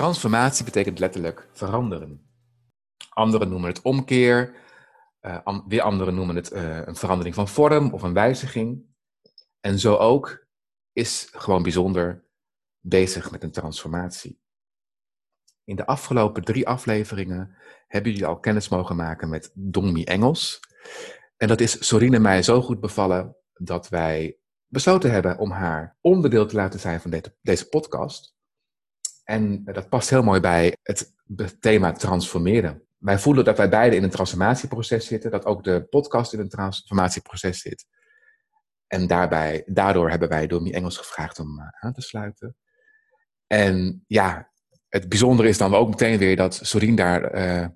Transformatie betekent letterlijk veranderen. Anderen noemen het omkeer, uh, weer anderen noemen het uh, een verandering van vorm of een wijziging. En zo ook is gewoon bijzonder bezig met een transformatie. In de afgelopen drie afleveringen hebben jullie al kennis mogen maken met Dongmi Engels. En dat is Sorine mij zo goed bevallen dat wij besloten hebben om haar onderdeel te laten zijn van deze podcast. En dat past heel mooi bij het thema transformeren. Wij voelen dat wij beide in een transformatieproces zitten, dat ook de podcast in een transformatieproces zit. En daarbij, daardoor hebben wij Domi Engels gevraagd om uh, aan te sluiten. En ja, het bijzondere is dan ook meteen weer dat Sorien daar uh,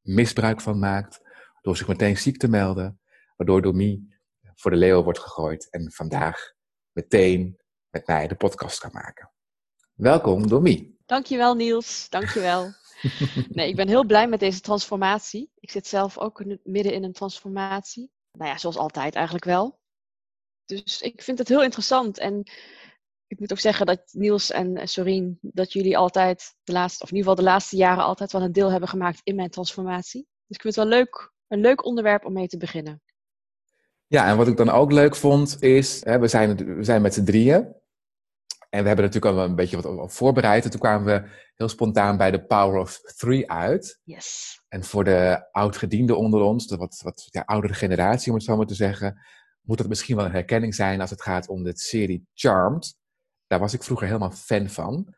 misbruik van maakt, door zich meteen ziek te melden, waardoor Domi voor de leeuw wordt gegooid en vandaag meteen met mij de podcast kan maken. Welkom, Domi. Dankjewel, Niels. Dankjewel. nee, ik ben heel blij met deze transformatie. Ik zit zelf ook midden in een transformatie. Nou ja, zoals altijd eigenlijk wel. Dus ik vind het heel interessant. En ik moet ook zeggen dat Niels en Sorien, dat jullie altijd de laatste, of in ieder geval de laatste jaren altijd wel een deel hebben gemaakt in mijn transformatie. Dus ik vind het wel leuk, een leuk onderwerp om mee te beginnen. Ja, en wat ik dan ook leuk vond is, hè, we, zijn, we zijn met z'n drieën. En we hebben natuurlijk al een beetje wat voorbereid. En toen kwamen we heel spontaan bij de Power of Three uit. Yes. En voor de oudgedienden onder ons, de wat, wat ja, oudere generatie om het zo maar te zeggen, moet het misschien wel een herkenning zijn als het gaat om de serie Charmed. Daar was ik vroeger helemaal fan van.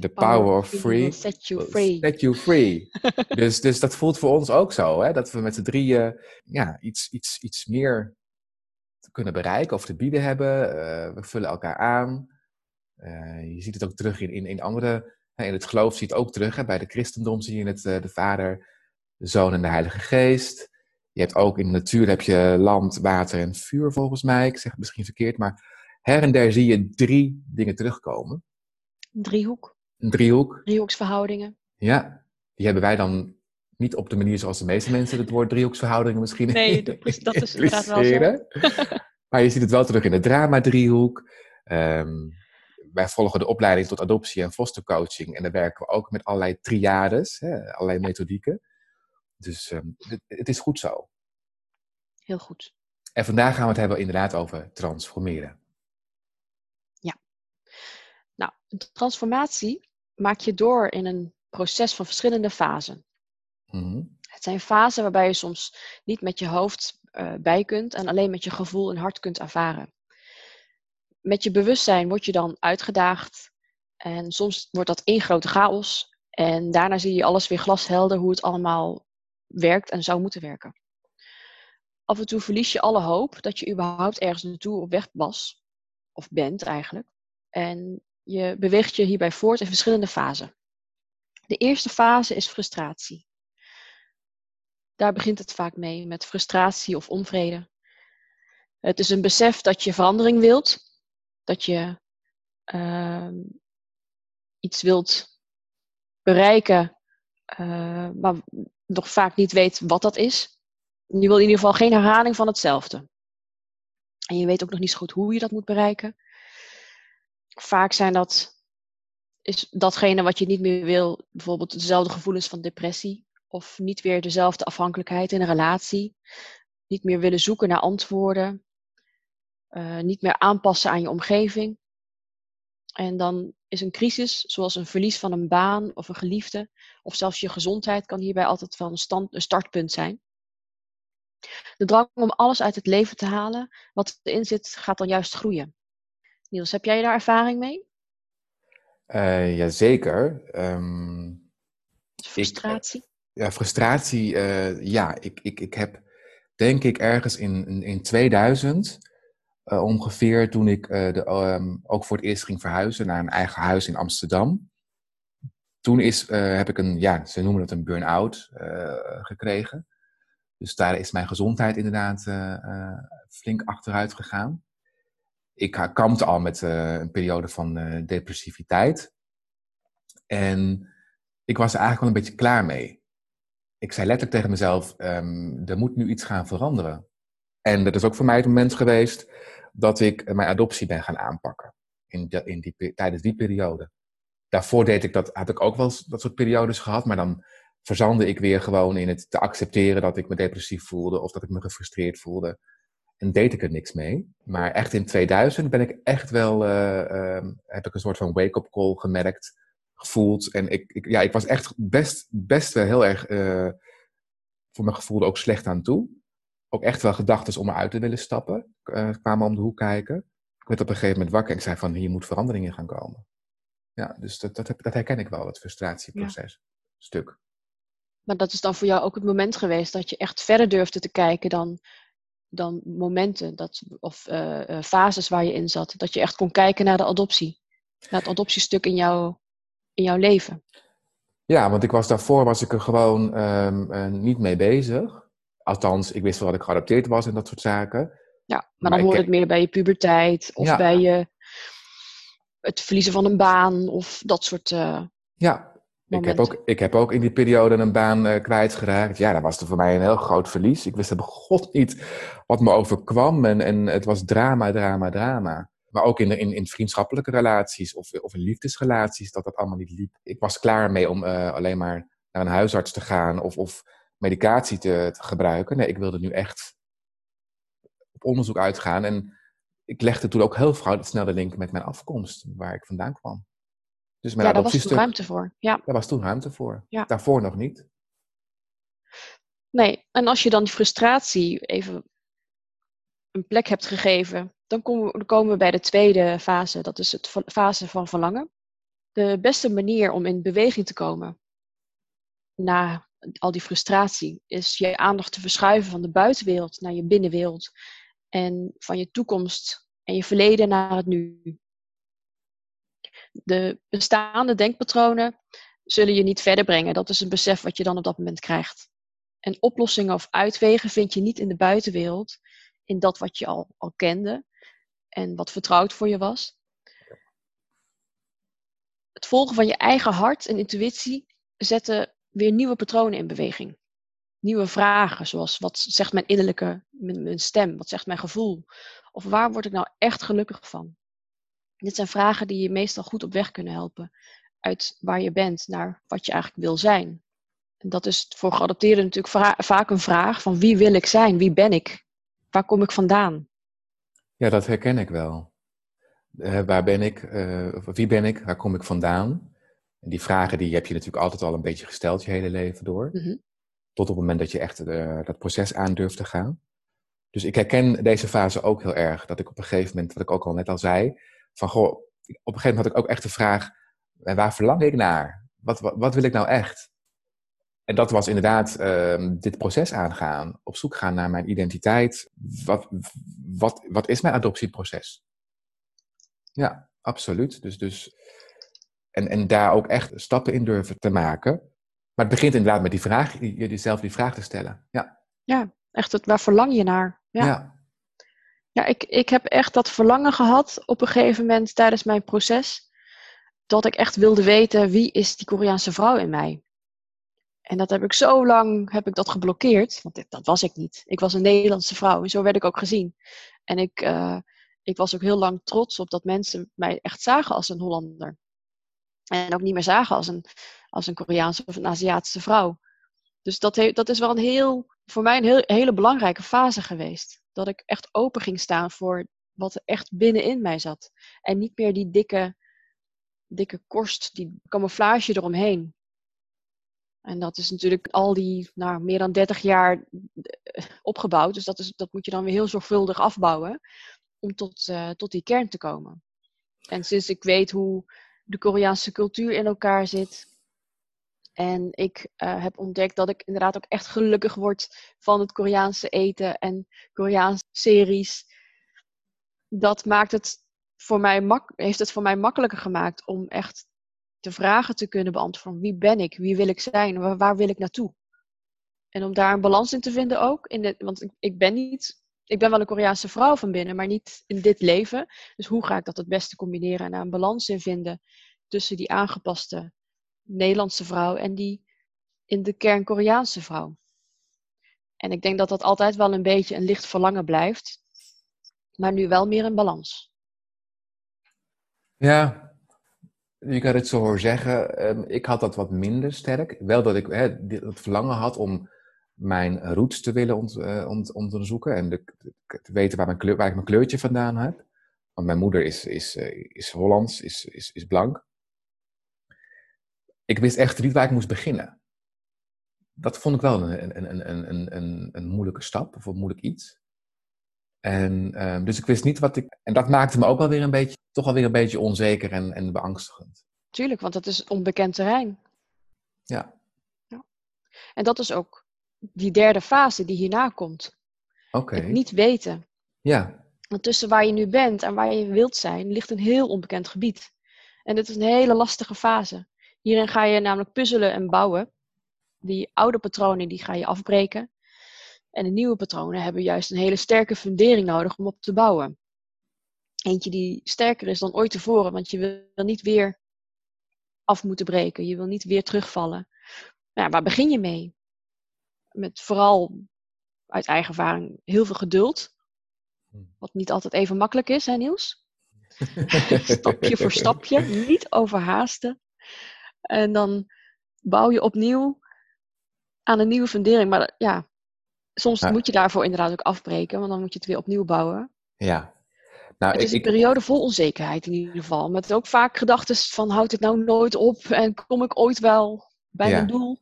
The Power, Power of Free. Set you free. Set you free. dus, dus dat voelt voor ons ook zo, hè? dat we met z'n drieën ja, iets, iets, iets meer kunnen bereiken of te bieden hebben. Uh, we vullen elkaar aan. Uh, je ziet het ook terug in, in, in andere, in het geloof zie je het ook terug. Hè? Bij de christendom zie je het, uh, de Vader, de Zoon en de Heilige Geest. Je hebt ook in de natuur heb je land, water en vuur volgens mij. Ik zeg het misschien verkeerd, maar her en der zie je drie dingen terugkomen. Een driehoek. Een driehoek. Driehoeksverhoudingen. Ja, die hebben wij dan niet op de manier zoals de meeste mensen het woord driehoeksverhoudingen misschien Nee, dat is inderdaad wel zo. maar je ziet het wel terug in de drama-driehoek. Um, wij volgen de opleiding tot adoptie en fostercoaching. En daar werken we ook met allerlei triades, hè, allerlei methodieken. Dus um, het, het, is goed zo. Heel goed. En vandaag gaan we het hebben inderdaad over transformeren. Ja. Nou, transformatie maak je door in een proces van verschillende fasen. Mm-hmm. Het zijn fasen waarbij je soms niet met je hoofd uh, bij kunt en alleen met je gevoel en hart kunt ervaren met je bewustzijn word je dan uitgedaagd. En soms wordt dat één grote chaos. En daarna zie je alles weer glashelder hoe het allemaal werkt en zou moeten werken. Af en toe verlies je alle hoop dat je überhaupt ergens naartoe op weg was. Of bent eigenlijk. En je beweegt je hierbij voort in verschillende fasen. De eerste fase is frustratie. Daar begint het vaak mee met frustratie of onvrede. Het is een besef dat je verandering wilt, dat je uh, iets wilt bereiken, uh, maar nog vaak niet weet wat dat is. Je wil in ieder geval geen herhaling van hetzelfde. En je weet ook nog niet zo goed hoe je dat moet bereiken. Vaak zijn dat is datgene wat je niet meer wil, bijvoorbeeld dezelfde gevoelens van depressie, of niet weer dezelfde afhankelijkheid in een relatie, niet meer willen zoeken naar antwoorden, uh, niet meer aanpassen aan je omgeving. En dan is een crisis, zoals een verlies van een baan of een geliefde, of zelfs je gezondheid, kan hierbij altijd wel een, stand, een startpunt zijn. De drang om alles uit het leven te halen, wat erin zit, gaat dan juist groeien. Niels, heb jij daar ervaring mee? Uh, jazeker. Um, frustratie? Ik, ja, frustratie. Uh, ja, ik, ik, ik heb denk ik ergens in, in, in 2000 uh, ongeveer toen ik uh, de, um, ook voor het eerst ging verhuizen naar een eigen huis in Amsterdam. toen is, eh, heb ik een, ja, ze noemen het een burn-out gekregen. Dus daar is mijn gezondheid inderdaad flink achteruit gegaan. Ik kampte al met een periode van depressiviteit. En ik was er eigenlijk wel een beetje klaar mee. Ik zei letterlijk tegen mezelf, um, er moet nu iets gaan veranderen. En dat is ook voor mij het moment geweest dat ik mijn adoptie ben gaan aanpakken. In, in die, tijdens die periode daarvoor deed ik dat, had ik ook wel dat soort periodes gehad, maar dan verzandde ik weer gewoon in het te accepteren dat ik me depressief voelde of dat ik me gefrustreerd voelde. En deed ik er niks mee. Maar echt in 2000 ben ik echt wel, uh, heb ik een soort van wake-up call gemerkt, gevoeld. En ik, ik, ja, ik was echt best, best wel heel erg, uh, voor mijn gevoel ook slecht aan toe. Ook echt wel gedachten om eruit te willen stappen, uh, kwamen om de hoek kijken. Ik werd op een gegeven moment wakker en ik zei van, hier moet verandering in gaan komen ja dus dat, dat, dat herken ik wel, het frustratieproces. Stuk. Maar dat is dan voor jou ook het moment geweest dat je echt verder durfde te kijken dan, dan momenten dat, of uh, fases waar je in zat. Dat je echt kon kijken naar de adoptie. Naar het adoptiestuk in, jou, in jouw leven. Ja, want ik was daarvoor was ik er gewoon um, niet mee bezig. Althans, ik wist wel dat ik geadopteerd was en dat soort zaken. Ja, maar, maar dan hoort het meer bij je puberteit of bij je het verliezen van een baan of dat soort. Uh, ja, ik heb, ook, ik heb ook in die periode een baan uh, kwijtgeraakt. Ja, dat was er voor mij een heel groot verlies. Ik wist bij god niet wat me overkwam. En, en het was drama, drama, drama. Maar ook in, in, in vriendschappelijke relaties of, of in liefdesrelaties, dat dat allemaal niet liep. Ik was klaar mee om uh, alleen maar naar een huisarts te gaan of, of medicatie te, te gebruiken. Nee, ik wilde nu echt op onderzoek uitgaan. En ik legde toen ook heel snel de link met mijn afkomst, waar ik vandaan kwam. Dus mijn ja, daar was toen ruimte voor. Ja. Daar was toen ruimte voor. Ja. Daarvoor nog niet. Nee, en als je dan die frustratie even een plek hebt gegeven, dan komen, we, dan komen we bij de tweede fase. Dat is het fase van verlangen. De beste manier om in beweging te komen na al die frustratie is je aandacht te verschuiven van de buitenwereld naar je binnenwereld en van je toekomst en je verleden naar het nu. De bestaande denkpatronen zullen je niet verder brengen. Dat is een besef wat je dan op dat moment krijgt. En oplossingen of uitwegen vind je niet in de buitenwereld, in dat wat je al, al kende en wat vertrouwd voor je was. Het volgen van je eigen hart en intuïtie zetten weer nieuwe patronen in beweging nieuwe vragen, zoals wat zegt mijn innerlijke, mijn, stem, wat zegt mijn gevoel? Of waar word ik nou echt gelukkig van? Dit zijn vragen die je meestal goed op weg kunnen helpen uit waar je bent naar wat je eigenlijk wil zijn. En dat is voor geadopteerden natuurlijk vaak een vraag van wie wil ik zijn? Wie ben ik? Waar kom ik vandaan? Ja, dat herken ik wel. Uh, waar ben ik? Uh, wie ben ik? Waar kom ik vandaan? En die vragen die heb je natuurlijk altijd al een beetje gesteld je hele leven door. Mm tot op het moment dat je echt uh, dat proces aan durft te gaan. Dus ik herken deze fase ook heel erg. Dat ik op een gegeven moment, wat ik ook al net al zei, van goh, op een gegeven moment had ik ook echt de vraag, waar verlang ik naar? Wat, wat, wat wil ik nou echt? En dat was inderdaad uh, dit proces aangaan, op zoek gaan naar mijn identiteit. Wat, wat, wat is mijn adoptieproces? Ja, absoluut. Dus, dus, en, en daar ook echt stappen in durven te maken. Maar het begint inderdaad met die vraag, jezelf die vraag te stellen. Ja, ja echt, het, waar verlang je naar? Ja, ja. ja ik, ik heb echt dat verlangen gehad op een gegeven moment tijdens mijn proces. Dat ik echt wilde weten, wie is die Koreaanse vrouw in mij? En dat heb ik zo lang heb ik dat geblokkeerd, want dat was ik niet. Ik was een Nederlandse vrouw en zo werd ik ook gezien. En ik, uh, ik was ook heel lang trots op dat mensen mij echt zagen als een Hollander. En ook niet meer zagen als een, als een Koreaanse of een Aziatische vrouw. Dus dat, dat is wel een heel, voor mij een heel, hele belangrijke fase geweest. Dat ik echt open ging staan voor wat er echt binnenin mij zat. En niet meer die dikke, dikke korst, die camouflage eromheen. En dat is natuurlijk al die nou, meer dan 30 jaar eh, opgebouwd. Dus dat, is, dat moet je dan weer heel zorgvuldig afbouwen. Om tot, uh, tot die kern te komen. En sinds ik weet hoe de Koreaanse cultuur in elkaar zit. En ik uh, heb ontdekt dat ik inderdaad ook echt gelukkig word van het Koreaanse eten en Koreaanse series. Dat maakt het voor mij mak heeft het voor mij makkelijker gemaakt om echt de vragen te kunnen beantwoorden. Wie ben ik? Wie wil ik zijn? Waar, waar wil ik naartoe? En om daar een balans in te vinden ook. In de, want ik, ik ben niet ik ben wel een Koreaanse vrouw van binnen, maar niet in dit leven. Dus hoe ga ik dat het beste combineren en daar een balans in vinden tussen die aangepaste Nederlandse vrouw en die in de kern Koreaanse vrouw? En ik denk dat dat altijd wel een beetje een licht verlangen blijft, maar nu wel meer een balans. Ja, je kan het zo horen zeggen. Ehm, ik had dat wat minder sterk. Wel dat ik hè, het verlangen had om mijn roots te willen ont, uh, ont, onderzoeken en de, te weten waar, mijn kleur, waar ik mijn kleurtje vandaan heb. Want mijn moeder is, is, uh, is Hollands, is, is, is blank. Ik wist echt niet waar ik moest beginnen. Dat vond ik wel een, een, een, een, een, een moeilijke stap, of een moeilijk iets. En, uh, dus ik wist niet wat ik. En dat maakte me ook wel weer een beetje, toch alweer een beetje onzeker en, en beangstigend. Tuurlijk, want dat is onbekend terrein. Ja. ja. En dat is ook die derde fase die hierna komt. Oké. Niet weten. Ja. Want tussen waar je nu bent en waar je wilt zijn, ligt een heel onbekend gebied. En dit is een hele lastige fase. Hierin ga je namelijk puzzelen en bouwen. Die oude patronen die ga je afbreken. En de nieuwe patronen hebben juist een hele sterke fundering nodig om op te bouwen. Eentje die sterker is dan ooit tevoren, want je wil niet weer af moeten breken. Je wil niet weer terugvallen. Nou, waar begin je mee? Met vooral uit eigen ervaring heel veel geduld. Hmm. Wat niet altijd even makkelijk is, hè Niels? stapje voor stapje, niet overhaasten. En dan bouw je opnieuw aan een nieuwe fundering. Maar ja, soms moet je daarvoor inderdaad ook afbreken, want dan moet je het weer opnieuw bouwen. Ja. Nou, het is een periode vol onzekerheid in ieder geval. Met ook vaak gedachten van houd het nou nooit op en kom ik ooit wel bij mijn doel.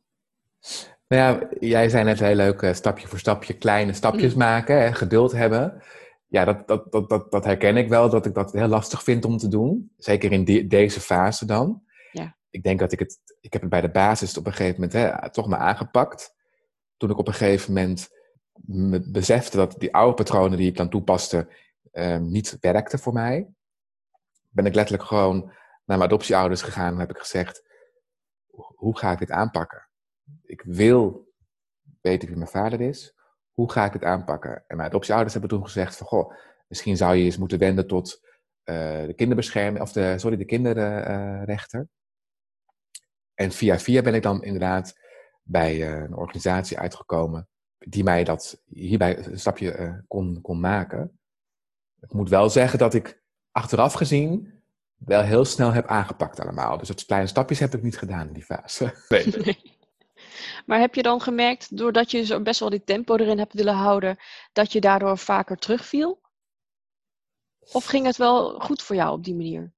Nou ja, jij zei net heel leuk, uh, stapje voor stapje, kleine stapjes mm. maken, hè, geduld hebben. Ja, dat, dat, dat, dat, dat herken ik wel, dat ik dat heel lastig vind om te doen. Zeker in deze fase dan. Ja. Ik denk dat ik het, ik heb het bij de basis op een gegeven moment hè, toch maar aangepakt. Toen ik op een gegeven moment me besefte dat die oude patronen die ik dan toepaste, uh, niet werkten voor mij. Ben ik letterlijk gewoon naar mijn adoptieouders gegaan en heb ik gezegd, hoe ga ik dit aanpakken? Ik wil weten wie mijn vader is. Hoe ga ik het aanpakken? En mijn adoptieouders hebben toen gezegd van, goh, misschien zou je eens moeten wenden tot uh, de kinderbescherming, of de, sorry, de kinderrechter. en via via ben ik dan inderdaad bij uh, een organisatie uitgekomen die mij dat hierbij een stapje uh, kon, kon maken. Ik moet wel zeggen dat ik achteraf gezien wel heel snel heb aangepakt allemaal. Dus dat kleine stapjes heb ik niet gedaan in die fase. Nee. Maar heb je dan gemerkt, doordat je zo best wel die tempo erin hebt willen houden, dat je daardoor vaker terugviel? Of ging het wel goed voor jou op die manier?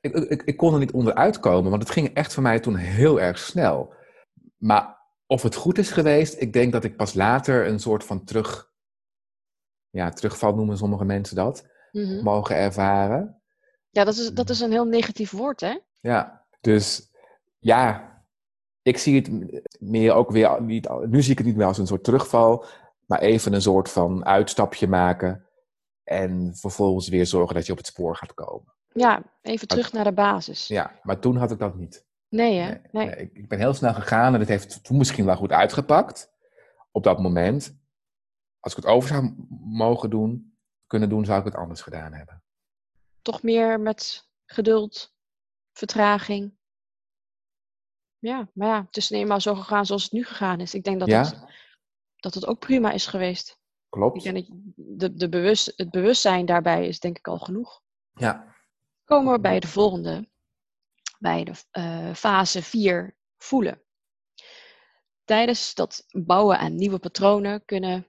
Ik, ik, ik kon er niet onderuit komen, want het ging echt voor mij toen heel erg snel. Maar of het goed is geweest, ik denk dat ik pas later een soort van terug, ja, terugval noemen sommige mensen dat, mhm. mogen ervaren. Ja, dat is, dat is een heel negatief woord, hè? Ja, dus ja, ik zie het meer ook weer, niet, nu zie ik het niet meer als een soort terugval, maar even een soort van uitstapje maken en vervolgens weer zorgen dat je op het spoor gaat komen. Ja, even terug naar de basis. Ja, maar toen had ik dat niet. Nee, hè? Nee. nee. Ik, ik, ben heel snel gegaan en het heeft toen misschien wel goed uitgepakt op dat moment. Als ik het over zou mogen doen, kunnen doen, zou ik het anders gedaan hebben. Toch meer met geduld, vertraging. Ja, maar ja, het is eenmaal zo gegaan zoals het nu gegaan is. Ik denk dat, het, dat het ook prima is geweest. Klopt. Ik denk dat de, de bewust, het bewustzijn daarbij is denk ik al genoeg. Ja. Komen we bij de volgende, bij de uh, fase 4, voelen. Tijdens dat bouwen aan nieuwe patronen kunnen,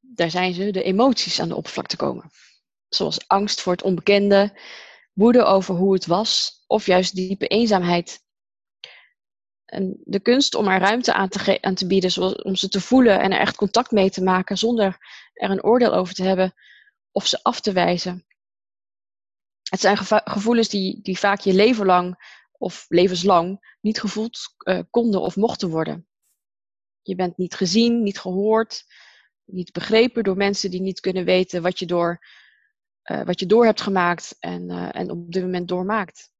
daar zijn ze, de emoties aan de oppervlakte komen. Zoals angst voor het onbekende, woede over hoe het was, of juist diepe eenzaamheid en de kunst om er ruimte aan te, aan te bieden, zoals, om ze te voelen en er echt contact mee te maken zonder er een oordeel over te hebben of ze af te wijzen. Het zijn gevoelens die, die vaak je leven lang of levenslang niet gevoeld uh, konden of mochten worden. Je bent niet gezien, niet gehoord, niet begrepen door mensen die niet kunnen weten wat je door uh, wat je door hebt gemaakt en, uh, en op dit moment doormaakt.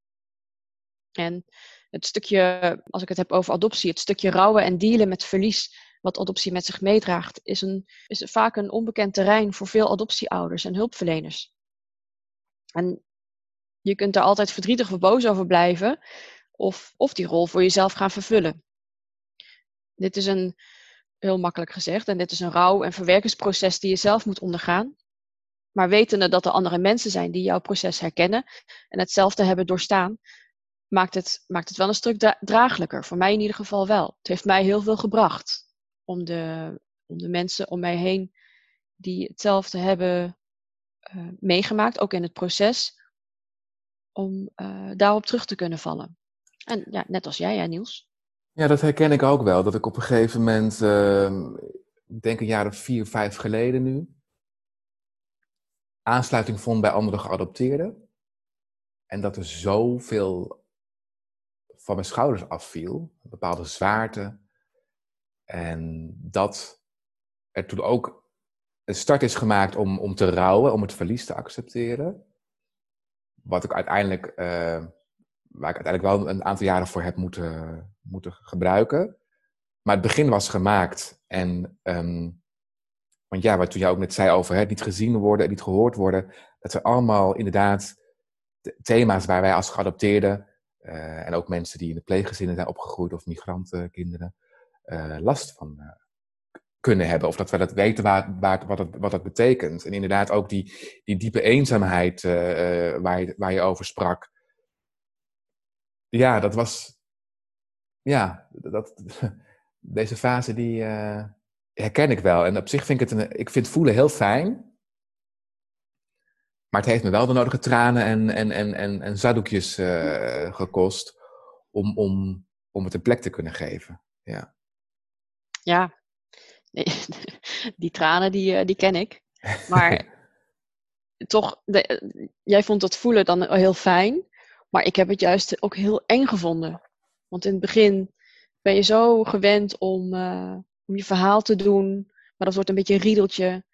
En het stukje, als ik het heb over adoptie, het stukje rouwen en dealen met verlies, wat adoptie met zich meedraagt, is, een, is vaak een onbekend terrein voor veel adoptieouders en hulpverleners. En je kunt er altijd verdrietig of boos over blijven, of, of die rol voor jezelf gaan vervullen. Dit is een, heel makkelijk gezegd, en dit is een rouw- en verwerkingsproces die je zelf moet ondergaan. Maar wetende dat er andere mensen zijn die jouw proces herkennen en hetzelfde hebben doorstaan, maakt het, maakt het wel een stuk draaglijker. Voor mij in ieder geval wel. Het heeft mij heel veel gebracht om de, om de mensen om mij heen die hetzelfde hebben uh, meegemaakt, ook in het proces, om uh, daarop terug te kunnen vallen. En ja, net als jij, hè, Niels. Ja, dat herken ik ook wel. Dat ik op een gegeven moment, uh, ik denk een jaar of vier, vijf geleden nu, aansluiting vond bij andere geadopteerden. En dat er zoveel van mijn schouders afviel, een bepaalde zwaarte. En dat er toen ook een start is gemaakt om, om te rouwen, om het verlies te accepteren. Wat ik uiteindelijk, uh, waar ik uiteindelijk wel een aantal jaren voor heb moeten, moeten gebruiken. Maar het begin was gemaakt. En, um, want ja, wat toen jij ook net zei over het niet gezien worden en niet gehoord worden. Dat zijn allemaal inderdaad thema's waar wij als geadopteerden uh, en ook mensen die in de pleeggezinnen zijn opgegroeid of migrantenkinderen uh, last van uh, kunnen hebben. Of dat we dat weten waar, waar, wat, het, wat dat betekent. En inderdaad ook die, die diepe eenzaamheid waar, je, waar je over sprak. Ja, dat was. Ja, dat, deze fase die herken ik wel. En op zich vind ik het een, ik vind voelen heel fijn. Maar het heeft me wel de nodige tranen en, en, en, en, en zaddoekjes uh, gekost om, om, om het een plek te kunnen geven. Ja, ja. Nee, die tranen die, die ken ik. Maar toch, de, jij vond dat voelen dan heel fijn. Maar ik heb het juist ook heel eng gevonden. Want in het begin ben je zo gewend om, uh, om je verhaal te doen. Maar dat wordt een beetje een riedeltje.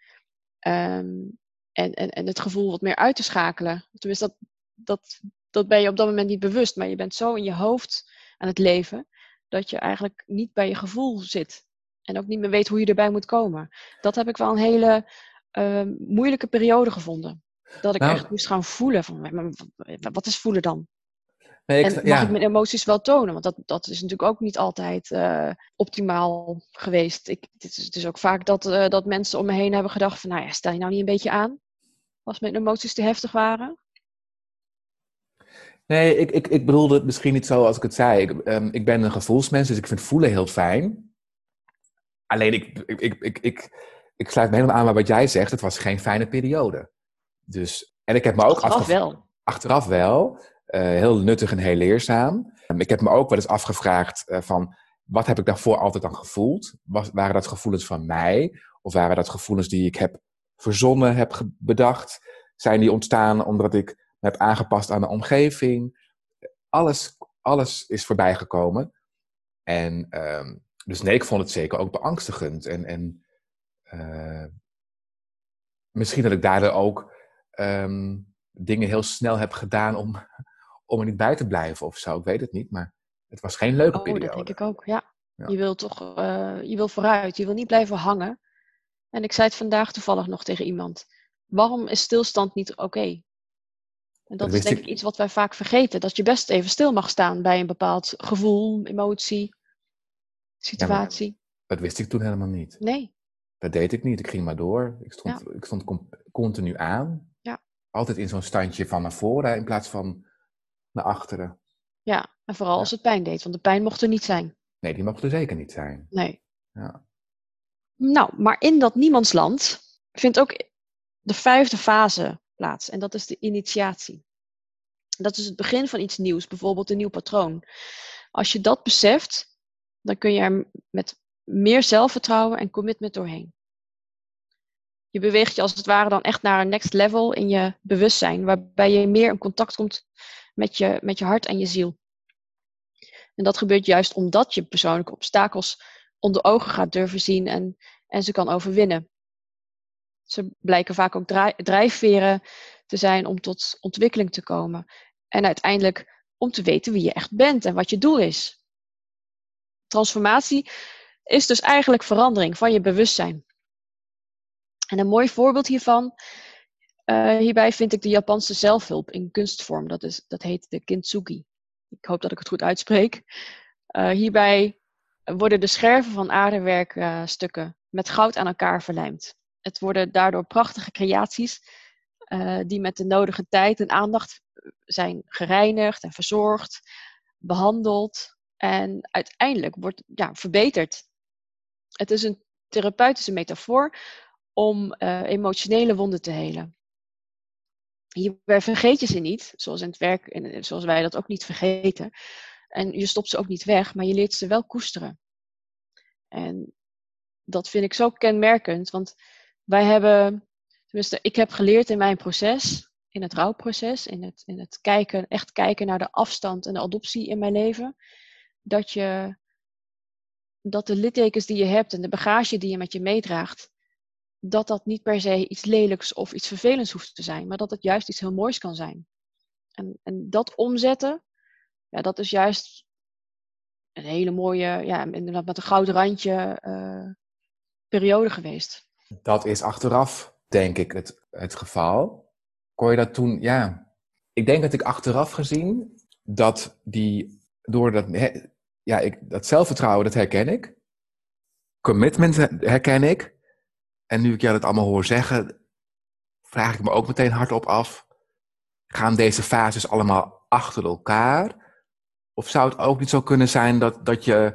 Um, en, en, en het gevoel wat meer uit te schakelen. Tenminste, dat, dat, dat ben je op dat moment niet bewust, maar je bent zo in je hoofd aan het leven dat je eigenlijk niet bij je gevoel zit. En ook niet meer weet hoe je erbij moet komen. Dat heb ik wel een hele uh, moeilijke periode gevonden. Dat ik nou, echt moest gaan voelen. Van, wat is voelen dan? Nee, ik, en mag ja. ik mijn emoties wel tonen? Want dat, dat is natuurlijk ook niet altijd uh, optimaal geweest. Ik, het, is, het is ook vaak dat, uh, dat mensen om me heen hebben gedacht van... Nou ja, stel je nou niet een beetje aan? Als mijn emoties te heftig waren? Nee, ik, ik, ik bedoelde het misschien niet zo als ik het zei. Ik, um, ik ben een gevoelsmens, dus ik vind voelen heel fijn. Alleen, ik, ik, ik, ik, ik, ik sluit me helemaal aan bij wat jij zegt. Het was geen fijne periode. Dus, en ik heb me ook achteraf wel. Achteraf wel. Uh, heel nuttig en heel leerzaam. Um, ik heb me ook wel eens afgevraagd uh, van... Wat heb ik daarvoor altijd dan gevoeld? Was, waren dat gevoelens van mij? Of waren dat gevoelens die ik heb verzonnen, heb bedacht? Zijn die ontstaan omdat ik me heb aangepast aan de omgeving? Alles, alles is voorbij gekomen. En um, dus nee, ik vond het zeker ook beangstigend. En, en uh, misschien dat ik daardoor ook um, dingen heel snel heb gedaan om, om er niet bij te blijven of zo. Ik weet het niet, maar het was geen leuke oh, periode. dat denk ik ook, ja. ja. Je wil toch, uh, je wil vooruit, je wil niet blijven hangen. En ik zei het vandaag toevallig nog tegen iemand. Waarom is stilstand niet oké? Okay? En dat, dat is denk ik iets wat wij vaak vergeten. Dat je best even stil mag staan bij een bepaald gevoel, emotie, situatie. Ja, dat wist ik toen helemaal niet. Nee. Dat deed ik niet. Ik ging maar door. Ik stond, ja. ik stond continu aan. Ja. Altijd in zo'n standje van naar voren in plaats van naar achteren. Ja, en vooral als het pijn deed. Want de pijn mocht er niet zijn. Nee, die mocht er zeker niet zijn. Nee. Ja. Nou, maar in dat niemandsland vindt ook de vijfde fase plaats. En dat is de initiatie. Dat is het begin van iets nieuws, bijvoorbeeld een nieuw patroon. Als je dat beseft, dan kun je er met meer zelfvertrouwen en commitment doorheen. Je beweegt je als het ware dan echt naar een next level in je bewustzijn, waarbij je meer in contact komt met je, met je hart en je ziel. En dat gebeurt juist omdat je persoonlijke obstakels onder ogen gaat durven zien en, en ze kan overwinnen. Ze blijken vaak ook drijfveren te zijn om tot ontwikkeling te komen. En uiteindelijk om te weten wie je echt bent en wat je doel is. Transformatie is dus eigenlijk verandering van je bewustzijn. En een mooi voorbeeld hiervan, uh, hierbij vind ik de Japanse zelfhulp in kunstvorm. Dat, is, dat heet de kintsugi. Ik hoop dat ik het goed uitspreek. Uh, hierbij worden de scherven van aardewerkstukken met goud aan elkaar verlijmd. Het worden daardoor prachtige creaties uh, die met de nodige tijd en aandacht zijn gereinigd en verzorgd, behandeld en uiteindelijk wordt ja, verbeterd. Het is een therapeutische metafoor om uh, emotionele wonden te helen. Hierbij vergeet je ze niet, zoals in het werk, zoals wij dat ook niet vergeten. En je stopt ze ook niet weg, maar je leert ze wel koesteren. En dat vind ik zo kenmerkend, want wij hebben, tenminste, ik heb geleerd in mijn proces, in het rouwproces, in het, in het kijken, echt kijken naar de afstand en de adoptie in mijn leven, dat je, dat de littekens die je hebt en de bagage die je met je meedraagt, dat dat niet per se iets lelijks of iets vervelends hoeft te zijn, maar dat het juist iets heel moois kan zijn. En, en dat omzetten, ja, dat is juist een hele mooie, ja, inderdaad met een gouden randje uh, periode geweest. Dat is achteraf, denk ik, het, het geval. Kon je dat toen, ja. Ik denk dat ik achteraf gezien dat die, door dat, ja, ik, dat zelfvertrouwen, dat herken ik. Commitment herken ik. En nu ik jou dat allemaal hoor zeggen, vraag ik me ook meteen hardop af: gaan deze fases allemaal achter elkaar? Of zou het ook niet zo kunnen zijn dat, dat je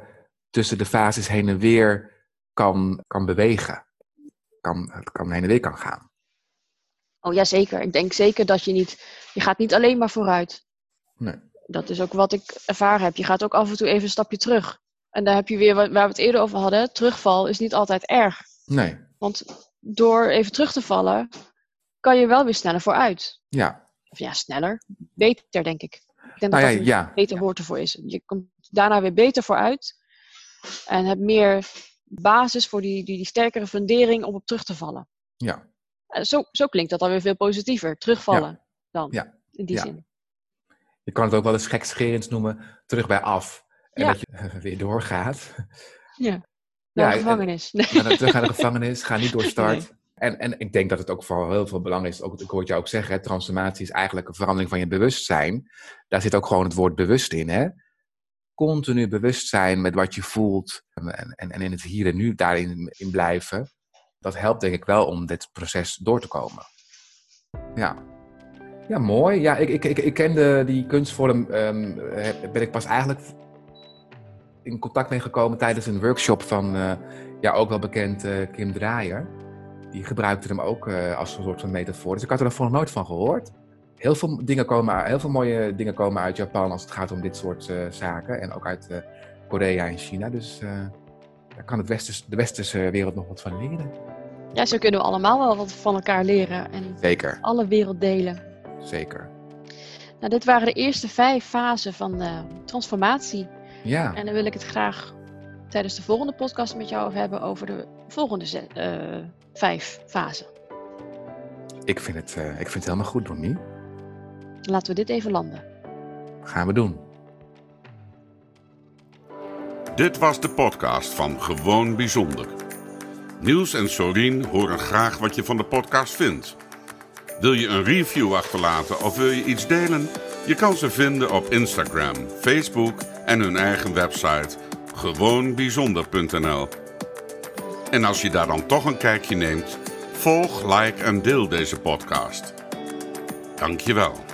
tussen de fases heen en weer kan, kan bewegen? Kan, het kan heen en weer kan gaan. Oh ja, zeker. Ik denk zeker dat je niet, je gaat niet alleen maar vooruit. Nee. Dat is ook wat ik ervaren heb. Je gaat ook af en toe even een stapje terug. En daar heb je weer, waar we het eerder over hadden, terugval is niet altijd erg. Nee. Want door even terug te vallen, kan je wel weer sneller vooruit. Ja. Of ja, sneller. Beter, denk ik. Ik denk nou dat ja, dat ja. een beter woord ervoor is. Je komt daarna weer beter vooruit. En hebt meer basis voor die, die, die sterkere fundering om op terug te vallen. Ja. En zo, zo klinkt dat dan weer veel positiever. Terugvallen dan. Ja. In die Ja. zin. Je kan het ook wel eens gekscherend noemen, terug bij af. En Ja. dat je weer doorgaat. Ja. Naar Ja, de en- gevangenis. Nee. Terug naar de gevangenis, ga niet door start. Nee. En, en ik denk dat het ook vooral heel veel belang is, ook, ik hoor het jou ook zeggen, hè, transformatie is eigenlijk een verandering van je bewustzijn. Daar zit ook gewoon het woord bewust in. Hè? Continu bewust zijn met wat je voelt en, en, en in het hier en nu daarin in blijven. Dat helpt denk ik wel om dit proces door te komen. Ja, ja mooi. Ja, ik, ik, ik, ik kende die kunstvorm, ehm, eh, ben ik pas eigenlijk in contact mee gekomen tijdens een workshop van, eh, ja, ook wel bekend eh, Kim Draaier. Die gebruikte hem ook eh, als een soort van metafoor. Dus ik had er nog nooit van gehoord. Heel veel, dingen komen, heel veel mooie dingen komen uit Japan als het gaat om dit soort eh, zaken. En ook uit eh, Korea en China. Dus daar kan het westers, de westerse wereld nog wat van leren. Ja, zo kunnen we allemaal wel wat van elkaar leren. En Zeker, alle wereld delen. zeker. Nou, dit waren de eerste vijf fasen van transformatie. Ja, En dan wil ik het graag tijdens de volgende podcast met jou over hebben over de volgende vijf fasen. ik vind, het, eh, ik vind het helemaal goed, Donnie. Laten we dit even landen. Gaan we doen. Dit was de podcast van Gewoon Bijzonder. Niels en Sorien horen graag wat je van de podcast vindt. Wil je een review achterlaten of wil je iets delen? Je kan ze vinden op Instagram, Facebook en hun eigen website gewoonbijzonder.nl. En als je daar dan toch een kijkje neemt, volg, like en deel deze podcast. Dankjewel.